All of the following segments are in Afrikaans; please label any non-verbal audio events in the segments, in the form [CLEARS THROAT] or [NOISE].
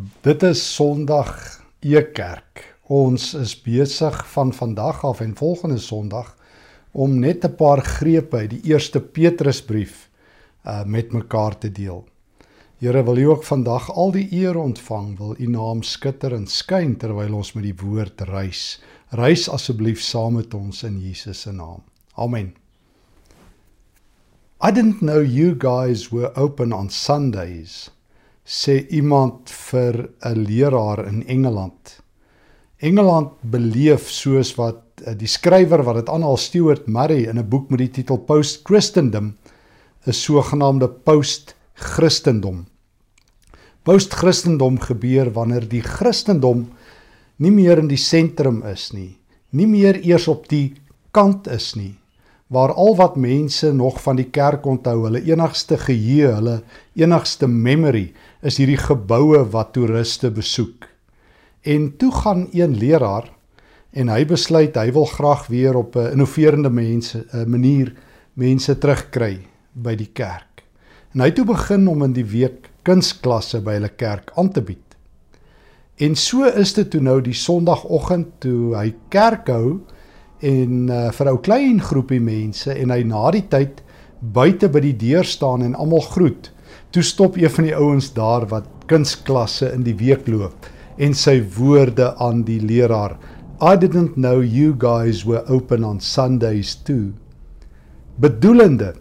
Dit is Sondag Ekerk. Ons is besig van vandag af en volgende Sondag om net 'n paar grepe uit die eerste Petrusbrief uh met mekaar te deel. Here, wil U ook vandag al die eer ontvang, wil U naam skitter en skyn terwyl ons met die woord reis. Reis asseblief saam met ons in Jesus se naam. Amen. I didn't know you guys were open on Sundays sê iemand vir 'n leraar in Engeland. Engeland beleef soos wat eh, die skrywer wat dit aanhaal Stuart Murray in 'n boek met die titel Post Christendom 'n sogenaamde post Christendom. Post Christendom gebeur wanneer die Christendom nie meer in die sentrum is nie, nie meer eers op die kant is nie, waar al wat mense nog van die kerk onthou, hulle enigste geheue, hulle enigste memory is hierdie geboue wat toeriste besoek. En toe gaan een leraar en hy besluit hy wil graag weer op 'n innoverende mense 'n manier mense terugkry by die kerk. En hy toe begin om in die week kunsklasse by hulle kerk aan te bied. En so is dit toe nou die sonoggend toe hy kerk hou en uh, vir 'n klein groepie mense en hy na die tyd buite by die deur staan en almal groet. Toe stop een van die ouens daar wat kunsklasse in die week loop en sy woorde aan die leraar. I didn't know you guys were open on Sundays too. Bedoelende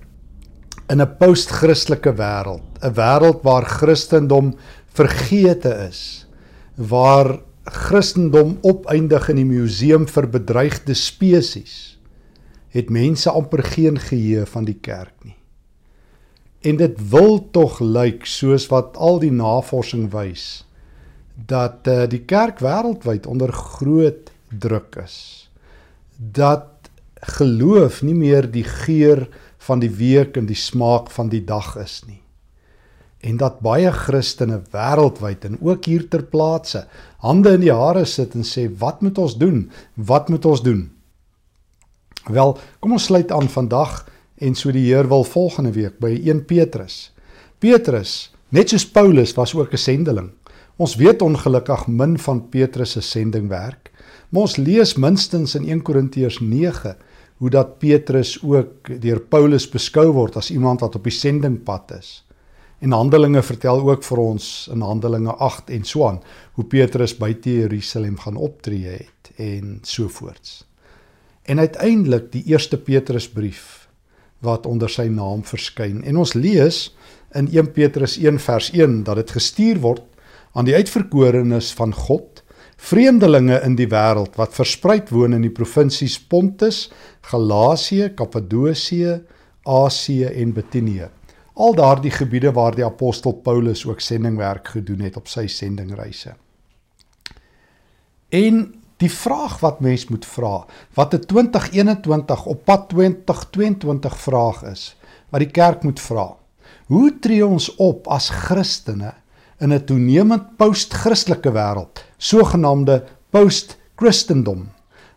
in 'n post-Christelike wêreld, 'n wêreld waar Christendom vergeete is, waar Christendom opeindig in die museum vir bedreigde spesies, het mense amper geen geheue van die kerk nie. En dit wil tog lyk soos wat al die navorsing wys dat uh, die kerk wêreldwyd onder groot druk is. Dat geloof nie meer die geur van die week en die smaak van die dag is nie. En dat baie Christene wêreldwyd en ook hier ter plaatse hande in die hare sit en sê wat moet ons doen? Wat moet ons doen? Wel, kom ons sluit aan vandag en so die Heer wil volgende week by 1 Petrus. Petrus, net soos Paulus, was ook 'n sendeling. Ons weet ongelukkig min van Petrus se sendingwerk, maar ons lees minstens in 1 Korintiërs 9 hoe dat Petrus ook deur Paulus beskou word as iemand wat op die sendingpad is. En Handelinge vertel ook vir ons in Handelinge 8 en so aan hoe Petrus buite Jerusalem gaan optree het en so voorts. En uiteindelik die eerste Petrusbrief wat onder sy naam verskyn. En ons lees in 1 Petrus 1 vers 1 dat dit gestuur word aan die uitverkorenes van God, vreemdelinge in die wêreld wat verspreid woon in die provinsies Pontus, Galasië, Kappadosie, Asië en Bitinië. Al daardie gebiede waar die apostel Paulus ook sendingwerk gedoen het op sy sendingreise. En Die vraag wat mens moet vra, wat 'n 2021 op pad 2022 vraag is, wat die kerk moet vra. Hoe tree ons op as Christene in 'n toenemend post-Christelike wêreld, sogenaamde post-Christendom,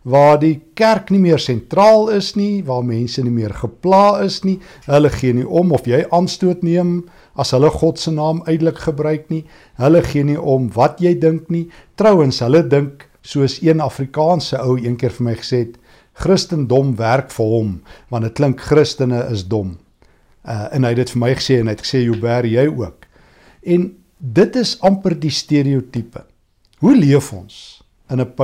waar die kerk nie meer sentraal is nie, waar mense nie meer gepla is nie, hulle gee nie om of jy aanstoot neem as hulle God se naam uitelik gebruik nie, hulle gee nie om wat jy dink nie. Trouwens, hulle dink soos een Afrikaanse ou eendag vir my gesê het, Christendom werk vir hom, want dit klink Christene is dom. Uh en hy het dit vir my gesê en hy het gesê Joubert jy ook. En dit is amper die stereotipe. Hoe leef ons in 'n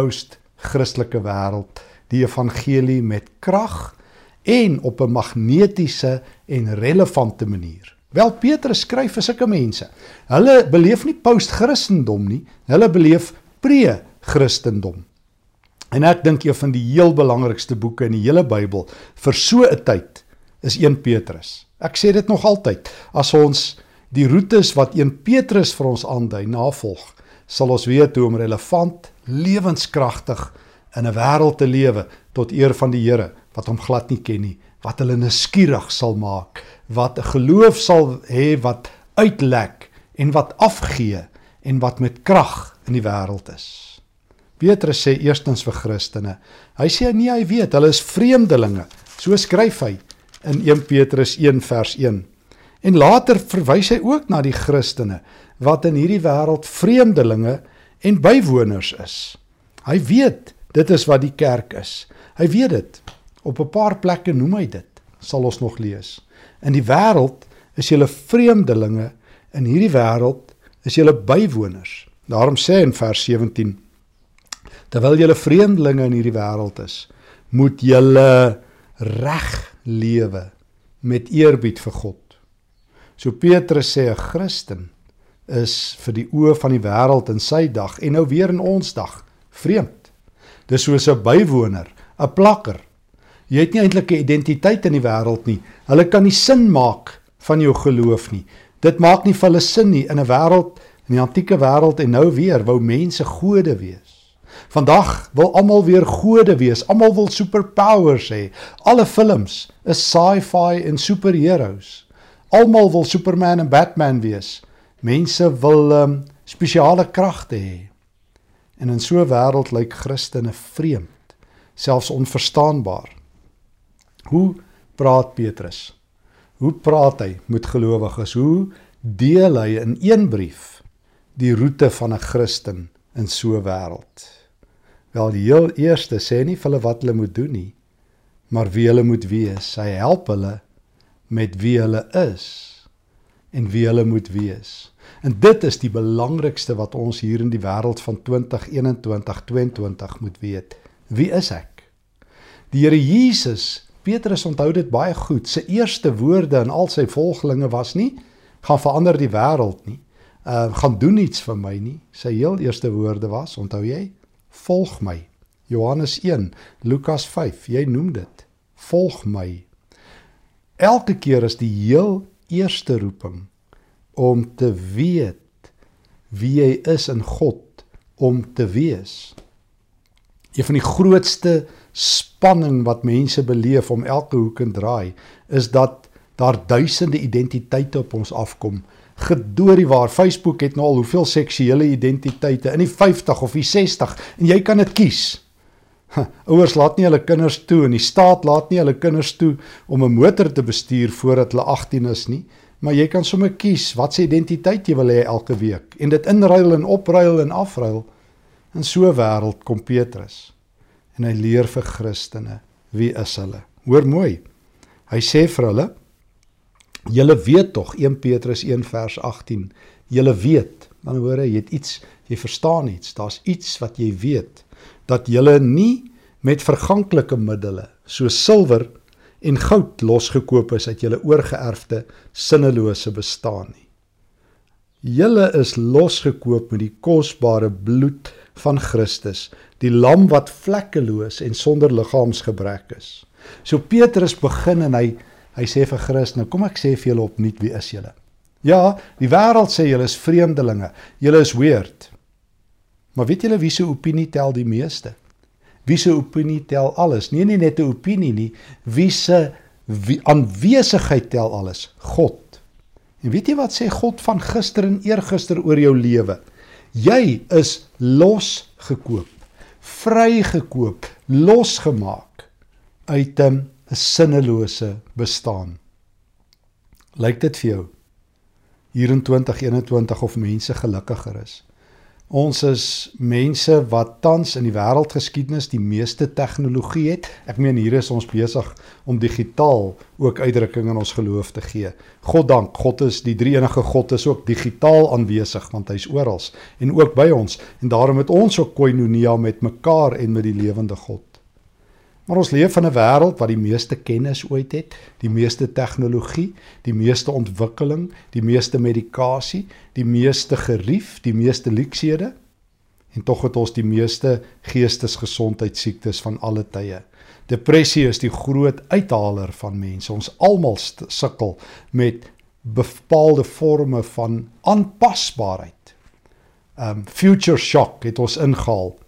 post-Christelike wêreld die evangelie met krag en op 'n magnetiese en relevante manier? Wel Petrus skryf vir sulke mense. Hulle beleef nie post-Christendom nie, hulle beleef pre Christendom. En ek dink een van die heel belangrikste boeke in die hele Bybel vir so 'n tyd is 1 Petrus. Ek sê dit nog altyd, as ons die roetes wat 1 Petrus vir ons aandui navolg, sal ons weet hoe om relevant, lewenskragtig in 'n wêreld te lewe tot eer van die Here wat hom glad nie ken nie, wat hulle nuuskierig sal maak, wat 'n geloof sal hê wat uitlek en wat afgee en wat met krag in die wêreld is. Petrus sê eerstens vir Christene. Hy sê nee, hy weet, hulle is vreemdelinge. So skryf hy in 1 Petrus 1 vers 1. En later verwys hy ook na die Christene. Wat in hierdie wêreld vreemdelinge en bywoners is. Hy weet dit is wat die kerk is. Hy weet dit. Op 'n paar plekke noem hy dit. Sal ons nog lees. In die wêreld is julle vreemdelinge, in hierdie wêreld is julle bywoners. Daarom sê in vers 17 Terwyl julle vreemdelinge in hierdie wêreld is, moet julle reg lewe met eerbied vir God. So Petrus sê 'n Christen is vir die oë van die wêreld in sy dag en nou weer in ons dag vreemd. Dis soos 'n bywoner, 'n plakker. Jy het nie eintlik 'n identiteit in die wêreld nie. Hulle kan nie sin maak van jou geloof nie. Dit maak nie vir hulle sin nie in 'n wêreld in die antieke wêreld en nou weer wou mense gode wees. Vandag wil almal weer gode wees. Almal wil superpowers hê. Alle films is sci-fi en superheroes. Almal wil Superman en Batman wees. Mense wil um, spesiale kragte hê. En in so 'n wêreld lyk Christene vreemd, selfs onverstaanbaar. Hoe praat Petrus? Hoe praat hy met gelowiges? Hoe deel hy in een brief die roete van 'n Christen in so 'n wêreld? Wel, die heel eerste sê nie vir hulle wat hulle moet doen nie, maar wie hulle moet wees. Hy help hulle met wie hulle is en wie hulle moet wees. En dit is die belangrikste wat ons hier in die wêreld van 2021 22 moet weet. Wie is ek? Die Here Jesus, Petrus onthou dit baie goed. Sy eerste woorde aan al sy volgelinge was nie gaan verander die wêreld nie. Uh gaan doen iets vir my nie. Sy heel eerste woorde was, onthou jy? Volg my. Johannes 1, Lukas 5, jy noem dit. Volg my. Elke keer as die heel eerste roeping om te weet wie jy is in God om te wees. Een van die grootste spanning wat mense beleef om elke hoek en draai is dat daar duisende identiteite op ons afkom. Gedoorie waar Facebook het nou al hoeveel seksuele identiteite in die 50 of die 60 en jy kan dit kies. Ouers laat nie hulle kinders toe en die staat laat nie hulle kinders toe om 'n motor te bestuur voordat hulle 18 is nie, maar jy kan sommer kies wat se identiteit jy wil hê elke week en dit inruil en opruil en afruil. In so 'n wêreld kom Petrus en hy leer vir Christene wie is hulle. Hoor mooi. Hy sê vir hulle: "Julle weet tog 1 Petrus 1 vers 18. Julle weet, dan hoor jy het iets, jy verstaan iets. Daar's iets wat jy weet." Dat julle nie met verganklike middele so silwer en goud losgekoop is uit julle oorgeerfde sinnelose bestaan nie. Julle is losgekoop met die kosbare bloed van Christus, die lam wat vlekkeloos en sonder liggaamsgebrek is. So Petrus begin en hy hy sê vir Christus, nou kom ek sê vir julle opnuut wie is julle? Ja, die wêreld sê julle is vreemdelinge. Julle is weird. Maar weet julle wie se opinie tel die meeste? Wie se opinie tel alles? Nee, nie net 'n opinie nie, wie se aanwesigheid tel alles? God. En weet jy wat sê God van gister en eergister oor jou lewe? Jy is losgekoop, vrygekoop, losgemaak uit 'n sinnelose bestaan. Lyk dit vir jou hier in 2021 of mense gelukkiger is? Ons is mense wat tans in die wêreldgeskiedenis die meeste tegnologie het. Ek meen hier is ons besig om digitaal ook uitdrukking in ons geloof te gee. God dank, God is die drie enige God is ook digitaal aanwesig want hy's oral en ook by ons en daarom het ons ook koinonia met mekaar en met die lewende God. Maar ons leef in 'n wêreld wat die meeste kennis ooit het, die meeste tegnologie, die meeste ontwikkeling, die meeste medikasie, die meeste gerief, die meeste luksede en tog het ons die meeste geestesgesondheidsiektes van alle tye. Depressie is die groot uithaler van mense. Ons almal sukkel met bepaalde forme van aanpasbaarheid. Um future shock het ons ingehaal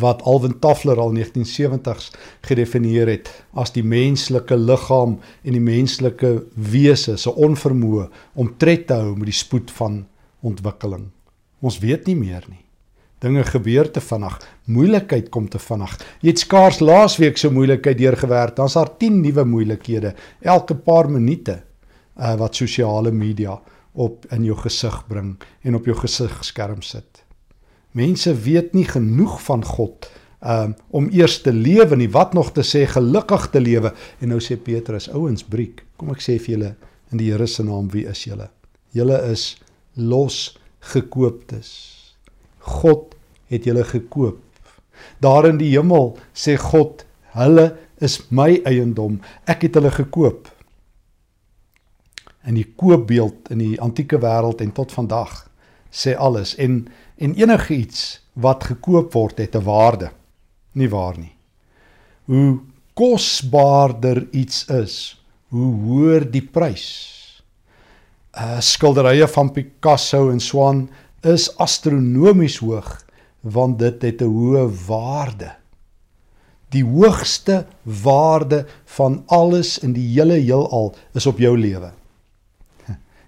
wat Alvin Toffler al in 1970s gedefinieer het as die menslike liggaam en die menslike wese se onvermoë om tred te hou met die spoed van ontwikkeling. Ons weet nie meer nie. Dinge gebeur te vinnig, moeilikheid kom te vinnig. Jy het skaars laasweek so moeilikheid deurgewerk, dan's daar 10 nuwe moeilikhede elke paar minute uh, wat sosiale media op in jou gesig bring en op jou gesigskerm sit. Mense weet nie genoeg van God um, om eers te lewe nie, wat nog te sê gelukkig te lewe. En nou sê Petrus, ouens, breek. Kom ek sê vir julle in die Here se naam, wie is julle? Julle is losgekooptes. God het julle gekoop. Daar in die hemel sê God, hulle is my eiendom. Ek het hulle gekoop. In die koopbeeld in die antieke wêreld en tot vandag sê alles en en enigiets wat gekoop word het 'n waarde. Nie waar nie. Hoe kosbaarder iets is, hoe hoër die prys. Uh skilderye van Picasso en Swan is astronomies hoog want dit het 'n hoë waarde. Die hoogste waarde van alles in die hele heelal is op jou lewe.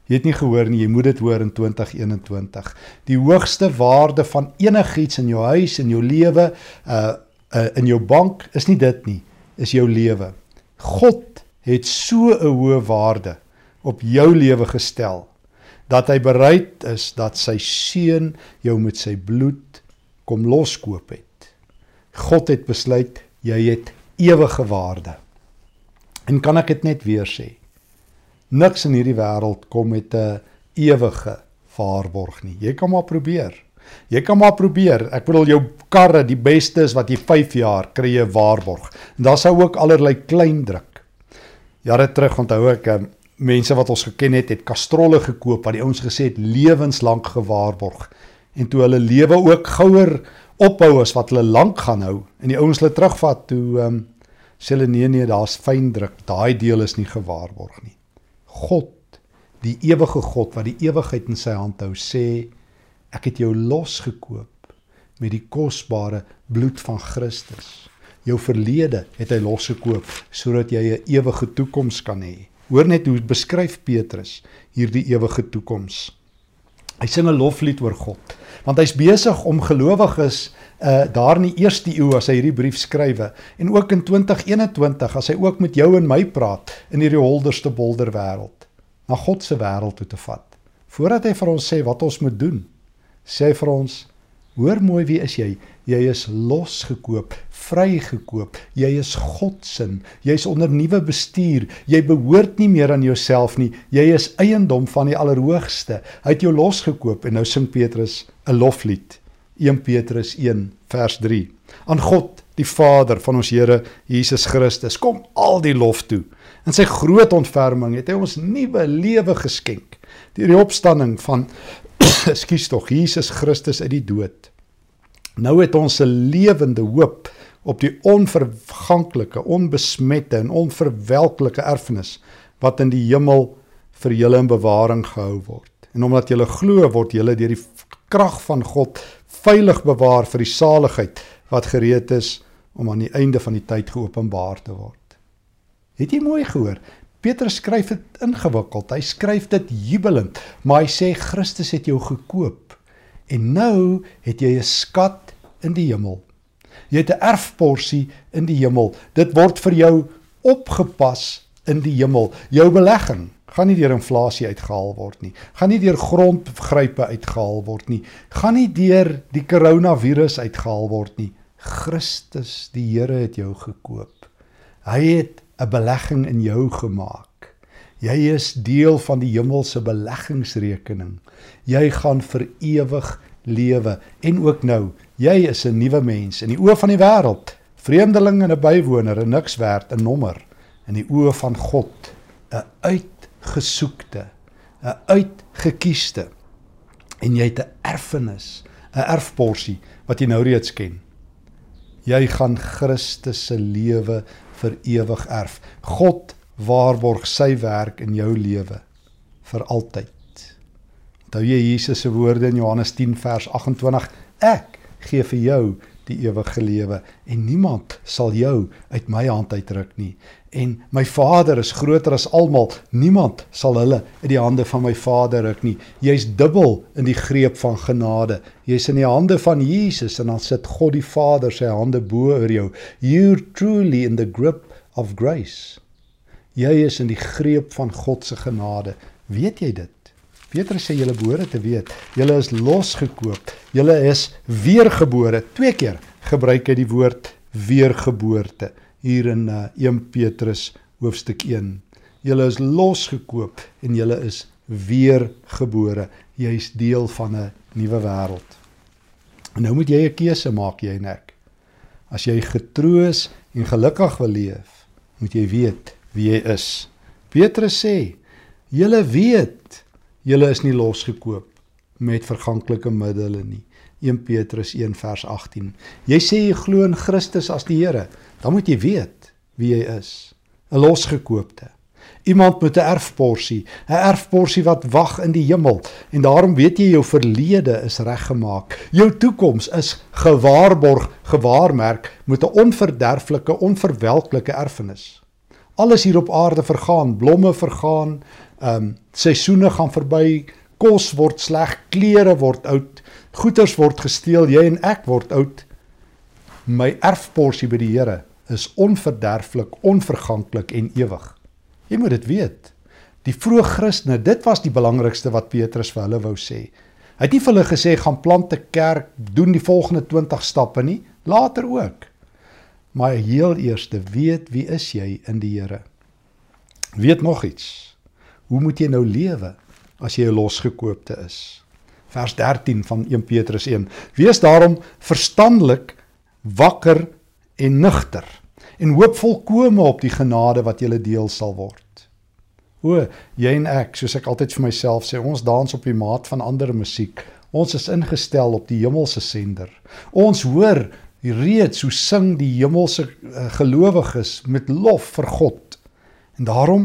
Jy het nie gehoor nie, jy moet dit hoor in 2021. Die hoogste waarde van enigiets in jou huis en jou lewe, uh, uh in jou bank is nie dit nie, is jou lewe. God het so 'n hoë waarde op jou lewe gestel dat hy bereid is dat sy seun jou met sy bloed kom loskoop het. God het besluit jy het ewige waarde. En kan ek dit net weer sê? Niks in hierdie wêreld kom met 'n ewige waarborg nie. Jy kan maar probeer. Jy kan maar probeer. Ek bedoel jou karre, die beste is wat jy 5 jaar kry 'n waarborg. En daar sou ook allerlei klein druk. Jare terug onthou ek um, mense wat ons geken het, het kastrolle gekoop wat die ouens gesê het lewenslank gewaarborg en toe hulle lewe ook gouer ophou as wat hulle lank gaan hou en die ouens hulle terugvat toe ehm um, sê hulle nee nee daar's fyn druk daai deel is nie gewaarborg nie God die ewige God wat die ewigheid in sy hand hou sê ek het jou losgekoop met die kosbare bloed van Christus. Jou verlede het hy losgekoop sodat jy 'n ewige toekoms kan hê. Hoor net hoe beskryf Petrus hierdie ewige toekoms. Hy sing 'n loflied oor God want hy's besig om gelowiges uh daar in die eerste eeu as hy hierdie brief skrywe en ook in 2021 as hy ook met jou en my praat in hierdie holderste bolder wêreld na God se wêreld toe te vat. Voordat hy vir ons sê wat ons moet doen, sê hy vir ons Hoor mooi wie is jy? Jy is losgekoop, vrygekoop. Jy is God se. Jy's onder nuwe bestuur. Jy behoort nie meer aan jouself nie. Jy is eiendom van die Allerhoogste. Hy het jou losgekoop en nou sing Petrus 'n loflied. 1 Petrus 1 vers 3. Aan God, die Vader van ons Here Jesus Christus, kom al die lof toe. In sy groot ontferming het hy ons nuwe lewe geskenk deur die opstanding van [CLEARS THROAT] ekskuus tog Jesus Christus uit die dood. Nou het ons 'n lewende hoop op die onverganklike, onbesmette en onverwelklike erfenis wat in die hemel vir julle in bewaring gehou word. En omdat julle glo, word julle deur die krag van God veilig bewaar vir die saligheid wat gereed is om aan die einde van die tyd geopenbaar te word. Het jy mooi gehoor? Petrus skryf dit ingewikkeld. Hy skryf dit jubelend, maar hy sê Christus het jou gekoop en nou het jy 'n skat in die hemel. Jy het 'n erfporsie in die hemel. Dit word vir jou opgepas in die hemel. Jou belegging gaan nie deur inflasie uitgehaal word nie. Gaan nie deur grondgrype uitgehaal word nie. Gaan nie deur die koronavirus uitgehaal word nie. Christus, die Here het jou gekoop. Hy het 'n belegging in jou gemaak. Jy is deel van die hemelse beleggingsrekening. Jy gaan vir ewig lewe en ook nou, jy is 'n nuwe mens in die oë van die wêreld, vreemdeling en 'n bywoner, 'n niks werd, 'n nommer in die oë van God, 'n uitgesoekte, 'n uitgekiesde. En jy het 'n erfenis, 'n erfporsie wat jy nou reeds ken. Jy gaan Christus se lewe vir ewig erf. God waarborg sy werk in jou lewe vir altyd. Onthou jy Jesus se woorde in Johannes 10 vers 28: Ek gee vir jou die ewige lewe en niemand sal jou uit my hand uitruk nie en my Vader is groter as almal. Niemand sal hulle uit die hande van my Vader ruk nie. Jy's dubbel in die greep van genade. Jy's in die hande van Jesus en dan sit God die Vader sy hande bo oor jou. You're truly in the grip of grace. Jy is in die greep van God se genade. Weet jy dit? Petrus sê julle behoort te weet, julle is losgekoop. Julle is weergebore. Twee keer gebruik hy die woord weergeboorte hier in uh, 1 Petrus hoofstuk 1. Julle is losgekoop en julle is weergebore. Jy's deel van 'n nuwe wêreld. Nou moet jy 'n keuse maak, jy en ek. As jy getroos en gelukkig wil leef, moet jy weet wie jy is. Petrus sê, julle weet, julle is nie losgekoop met verganklike middele nie. 1 Petrus 1 vers 18. Jy sê jy glo in Christus as die Here, dan moet jy weet wie jy is. 'n Losgekoopte. Iemand met 'n erfporsie, 'n erfporsie wat wag in die hemel en daarom weet jy jou verlede is reggemaak. Jou toekoms is gewaarborg, gewaarmerk met 'n onverderflike, onverwelklike erfenis. Alles hier op aarde vergaan, blomme vergaan, ehm um, seisoene gaan verby, kos word sleg, klere word oud, goederes word gesteel, jy en ek word oud. My erfporsie by die Here is onverderflik, onverganklik en ewig. Jy moet dit weet. Die vroeë Christene, dit was die belangrikste wat Petrus vir hulle wou sê. Hy het nie vir hulle gesê gaan plant 'n kerk, doen die volgende 20 stappe nie, later ook. Maar heel eerste, weet wie is jy in die Here? Weet nog iets. Hoe moet jy nou lewe as jy 'n losgekoopte is? Vers 13 van 1 Petrus 1. Wees daarom verstandelik, wakker en nugter en hoop volkome op die genade wat julle deel sal word. O, jy en ek, soos ek altyd vir myself sê, ons dans op die maat van ander musiek. Ons is ingestel op die hemelse sender. Ons hoor reeds hoe sing die hemelse uh, gelowiges met lof vir God. En daarom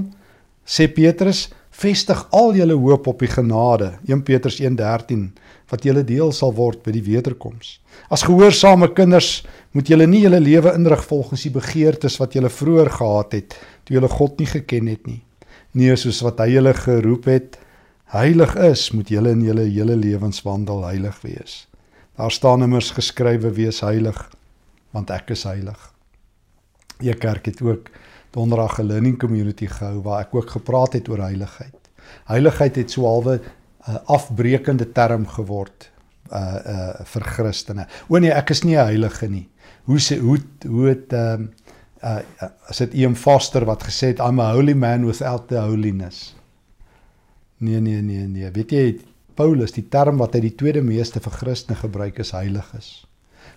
sê Petrus, vestig al julle hoop op die genade 1 Petrus 1:13 wat julle deel sal word by die wederkoms. As gehoorsame kinders moet julle nie julle lewe inrig volgens die begeertes wat julle vroeër gehad het toe julle God nie geken het nie. Nee, soos wat hy julle geroep het, heilig is, moet julle in julle hele lewenswandel heilig wees. Daar staan immers geskrywe wees heilig want ek is heilig. Die kerk het ook donderdag 'n learning community gehou waar ek ook gepraat het oor heiligheid. Heiligheid het so halwe 'n uh, afbreekende term geword uh uh vir Christene. O nee, ek is nie 'n heilige nie. Hoe sê hoe hoe het ehm uh, uh as dit Ian Foster wat gesê het I'm a holy man without the holiness. Nee nee nee nee. Weet jy Paulus die term wat hy die tweede meeste vir Christene gebruik is heilig is.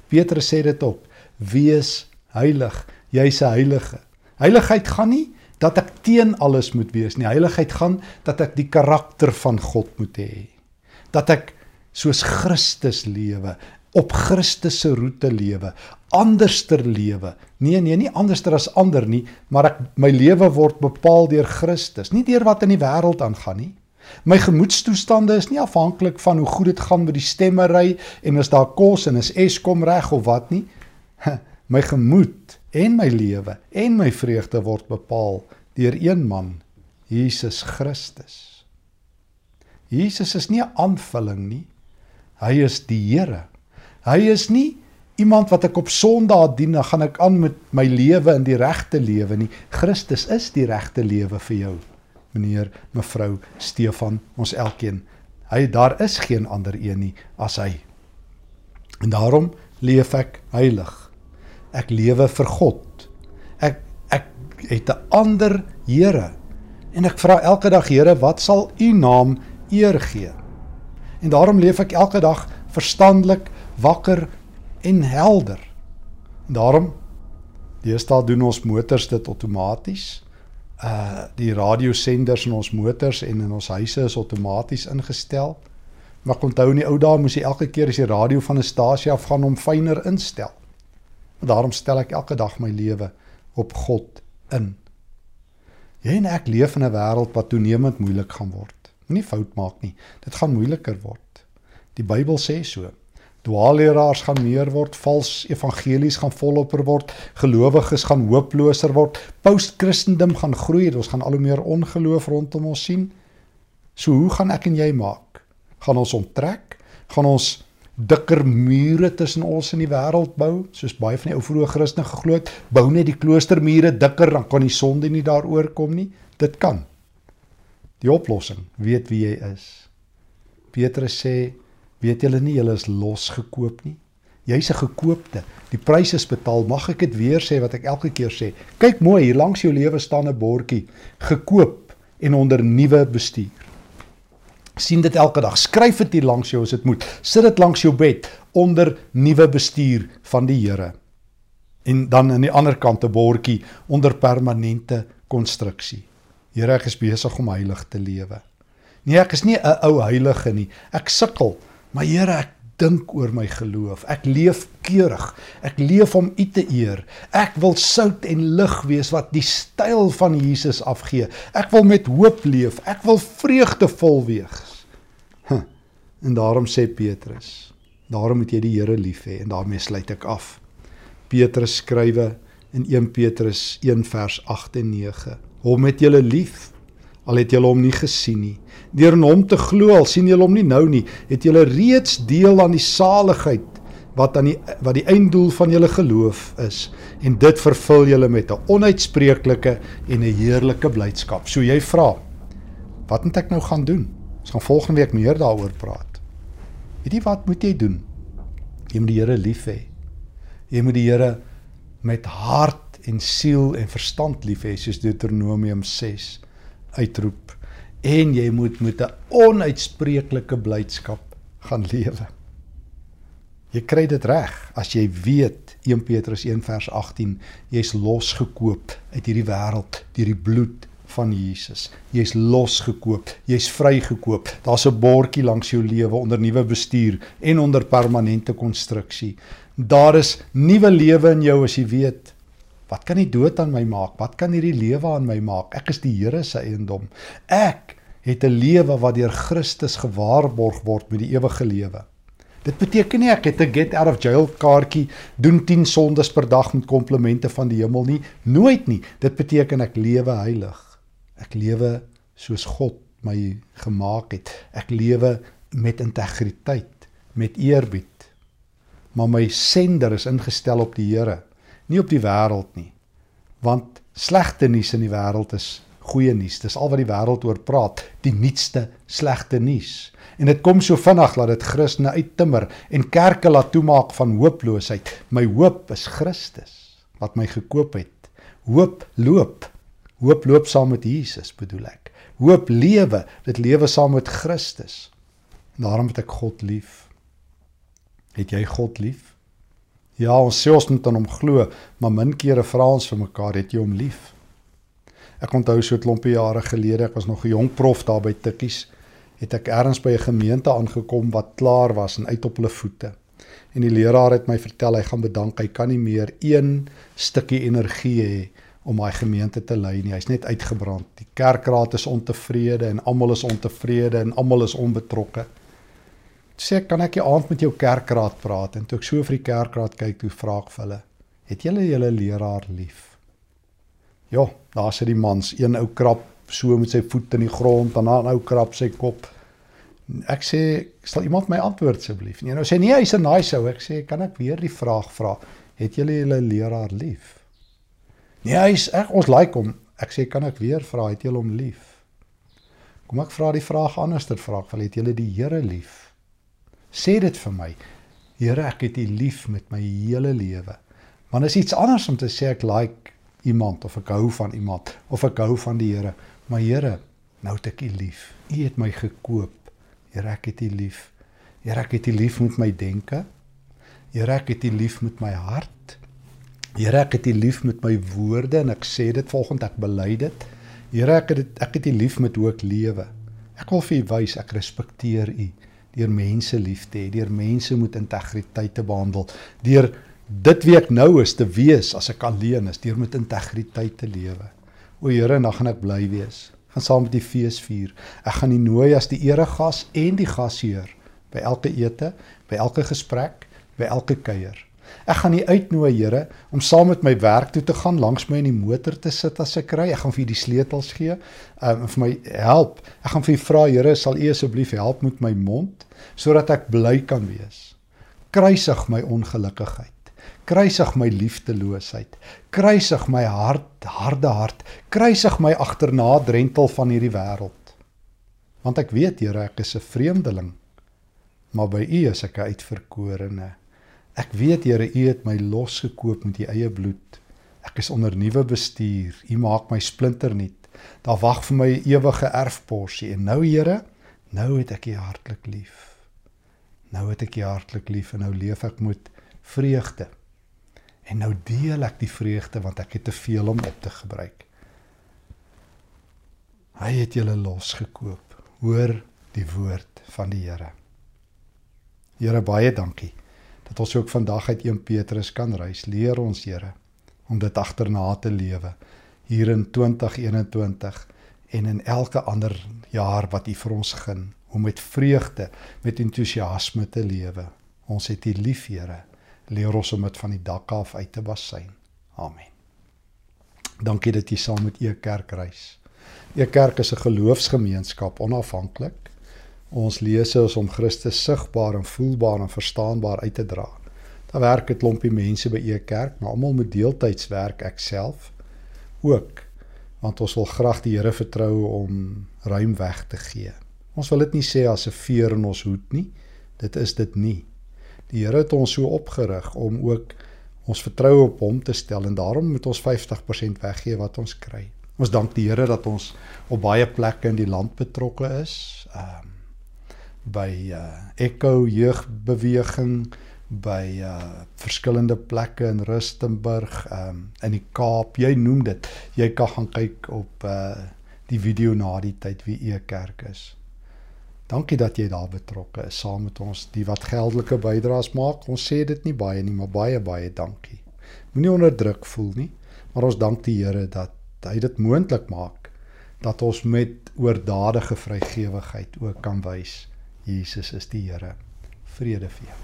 Petrus sê dit ook. Wees heilig. Jy's 'n heilige. Heiligheid gaan nie dat ek teen alles moet wees nie. Heiligheid gaan dat ek die karakter van God moet hê. Dat ek soos Christus lewe, op Christus se roete lewe, anderster lewe. Nee nee, nie anderster as ander nie, maar ek my lewe word bepaal deur Christus, nie deur wat in die wêreld aangaan nie. My gemoedstoestande is nie afhanklik van hoe goed dit gaan met die stemmery en as daar kos en is Eskom reg of wat nie. [LAUGHS] My gemoed en my lewe en my vreugde word bepaal deur een man, Jesus Christus. Jesus is nie 'n aanvulling nie. Hy is die Here. Hy is nie iemand wat ek op Sondag dien, dan gaan ek aan met my lewe in die regte lewe nie. Christus is die regte lewe vir jou. Meneer, mevrou Stefan, ons elkeen. Hy daar is geen ander een nie as hy. En daarom leef ek heilig ek lewe vir God. Ek ek het 'n ander Here. En ek vra elke dag Here, wat sal U naam eer gee? En daarom leef ek elke dag verstandelik, wakker en helder. En daarom deesdae doen ons motors dit outomaties. Uh die radiosenders in ons motors en in ons huise is outomaties ingestel. Maar onthou in die ou dae moes jy elke keer as jy radio van 'n stasie af gaan hom fyner instel. Daarom stel ek elke dag my lewe op God in. Jy en ek leef in 'n wêreld wat toenemend moeilik gaan word. Moenie fout maak nie. Dit gaan moeiliker word. Die Bybel sê so. Dwaalleraars gaan meer word, vals evangelies gaan volloper word, gelowiges gaan hooploser word, post-Christendom gaan groei, ons gaan al hoe meer ongeloof rondom ons sien. So hoe gaan ek en jy maak? Gaan ons onttrek? Gaan ons dikker mure tussen ons en die wêreld bou, soos baie van die ou vroeë Christene geglo het, bou net die kloostermure dikker dan kan die sonde nie daaroor kom nie. Dit kan. Die oplossing, weet wie jy is. Petrus sê, weet julle nie julle is losgekoop nie? Jy's 'n gekoopte. Die prys is betaal. Mag ek dit weer sê wat ek elke keer sê? Kyk mooi, hier langs jou lewe staan 'n bordjie: gekoop en onder nuwe bestuur. Sien dit elke dag. Skryf dit hier langs jou as dit moet. Sit dit langs jou bed onder nuwe bestuur van die Here. En dan aan die ander kant 'n bordjie onder permanente konstruksie. Here, ek is besig om heilig te lewe. Nee, ek is nie 'n ou heilige nie. Ek sukkel, maar Here, ek dink oor my geloof. Ek leef keurig. Ek leef om U te eer. Ek wil sout en lig wees wat die styl van Jesus afgee. Ek wil met hoop leef. Ek wil vreugdevol wees. Huh. En daarom sê Petrus, daarom moet jy die Here lief hê en daarmee sluit ek af. Petrus skrywe in 1 Petrus 1 vers 8 en 9. Hom het julle lief al het julle hom nie gesien nie. Deur in hom te glo, al sien julle hom nie nou nie, het julle reeds deel aan die saligheid wat aan die wat die einddoel van julle geloof is en dit vervul julle met 'n onuitspreeklike en 'n heerlike blydskap. So jy vra, wat moet ek nou gaan doen? Ons gaan volgende week meer daaroor praat. Weet jy wat moet jy doen? Jy moet die Here lief hê. Jy moet die Here met hart en siel en verstand lief hê soos Deuteronomium 6 uitroep en jy moet met 'n onuitspreeklike blydskap gaan lewe. Jy kry dit reg as jy weet 1 Petrus 1 vers 18 jy's losgekoop uit hierdie wêreld deur die bloed van Jesus. Jy's losgekoop, jy's vrygekoop. Daar's 'n bordjie langs jou lewe onder nuwe bestuur en onder permanente konstruksie. Daar is nuwe lewe in jou as jy weet Wat kan die dood aan my maak? Wat kan hierdie lewe aan my maak? Ek is die Here se eiendom. Ek het 'n lewe wat deur Christus gewaarborg word met die ewige lewe. Dit beteken nie ek het 'n get out of jail kaartjie, doen 10 sondes per dag met komplimente van die hemel nie, nooit nie. Dit beteken ek lewe heilig. Ek lewe soos God my gemaak het. Ek lewe met integriteit, met eerbied. Maar my sender is ingestel op die Here nie op die wêreld nie. Want slegte nuus in die wêreld is goeie nuus. Dis al wat die wêreld oor praat, die nuutste slegte nuus. En dit kom so vinnig dat dit Christene uittimmer en kerke laat toemaak van hooploosheid. My hoop is Christus wat my gekoop het. Hoop loop. Hoop loop saam met Jesus, bedoel ek. Hoop lewe, dit lewe saam met Christus. En daarom het ek God lief. Het jy God lief? Ja, ons sê ons moet aan hom glo, maar min kere vra ons vir mekaar, het jy hom lief? Ek onthou so 'n klompie jare gelede, ek was nog 'n jong prof daar by Tikkies, het ek ergens by 'n gemeente aangekom wat klaar was en uit op hulle voete. En die leraar het my vertel hy gaan bedank, hy kan nie meer een stukkie energie hê om daai gemeente te lei nie. Hy's net uitgebrand. Die kerkraad is ontevrede en almal is ontevrede en almal is onbetrokke sê kan ek die aand met jou kerkraad praat en toe ek so vir die kerkraad kyk toe vra ek vir hulle het julle julle leraar lief ja daar sit die mans een ou krap so met sy voet in die grond dan 'n ou krap sy kop. Ek sê sal iemand my antwoord asseblief? Nee nou sê nee hy's 'n nice ou. Ek sê kan ek weer die vraag vra? Het julle julle leraar lief? Nee hy's ek ons like hom. Ek sê kan ek weer vra? Het julle hom lief? Kom ek vra die vraag anderster vra wel het julle die Here lief? Sê dit vir my. Here, ek het U lief met my hele lewe. Want is iets anders om te sê ek like iemand of ek hou van iemand of ek hou van die Here. Maar Here, nou het ek U lief. U het my gekoop. Here, ek het U lief. Here, ek het U lief met my denke. Here, ek het U lief met my hart. Here, ek het U lief met my woorde en ek sê dit volgens ek bely dit. Here, ek het ek het U lief met hoe ek lewe. Ek wil vir U wys ek respekteer U deur mense lief te hê, deur mense met integriteit te behandel, deur dit wie ek nou is te wees as ek alleen is, deur met integriteit te lewe. O Here, dan gaan ek bly wees. Gaan saam met die fees vier. Ek gaan U nooi as die eregas en die gasheer by elke ete, by elke gesprek, by elke kuier. Ek gaan U uitnooi, Here, om saam met my werk toe te gaan, langs my in die motor te sit as ek ry. Ek gaan vir U die sleutels gee, um, vir my help. Ek gaan vir U vra, Here, sal U asseblief help met my mond sodat ek bly kan wees. Kruisig my ongelukkigheid. Kruisig my liefdeloosheid. Kruisig my hart, harde hart. Kruisig my agterna drentel van hierdie wêreld. Want ek weet, Here, ek is 'n vreemdeling maar by U is ek 'n uitverkorene. Ek weet Here, U het my losgekoop met U eie bloed. Ek is onder nuwe bestuur. U maak my splinternuut. Daar wag vir my ewige erfporsie en nou Here, nou het ek U hartlik lief. Nou het ek U hartlik lief en nou leef ek met vreugde. En nou deel ek die vreugde want ek het te veel om op te gebruik. Hy het julle losgekoop. Hoor die woord van die Here. Here baie dankie dat ons ook vandag uit 1 Petrus kan reis. Leer ons Here om dit agterna te lewe hier in 2021 en in elke ander jaar wat U vir ons gun om met vreugde, met entoesiasme te lewe. Ons het U lief, Here. Leer ons om dit van die dak af uit te basyn. Amen. Dankie dat jy saam met U kerk reis. U kerk is 'n geloofsgemeenskap onafhanklik Ons lese is om Christus sigbaar en voelbaar en verstaanbaar uit te dra. Daar werk 'n klompie mense by e kerk, maar almal moet deeltyds werk, ek self ook, want ons wil graag die Here vertrou om ruim weg te gee. Ons wil dit nie sê as 'n veer in ons hoed nie. Dit is dit nie. Die Here het ons so opgerig om ook ons vertroue op hom te stel en daarom moet ons 50% weggee wat ons kry. Ons dank die Here dat ons op baie plekke in die land betrokke is. Ehm um, by uh Echo jeugbeweging by uh verskillende plekke in Rustenburg, um in die Kaap. Jy noem dit. Jy kan gaan kyk op uh die video na die tyd wie e kerk is. Dankie dat jy daar betrokke is saam met ons die wat geldelike bydraes maak. Ons sê dit nie baie nie, maar baie baie dankie. Moenie onderdruk voel nie, maar ons dank die Here dat hy dit moontlik maak dat ons met oordadige vrygewigheid ook kan wys Jesus is die Here. Vrede vir jou.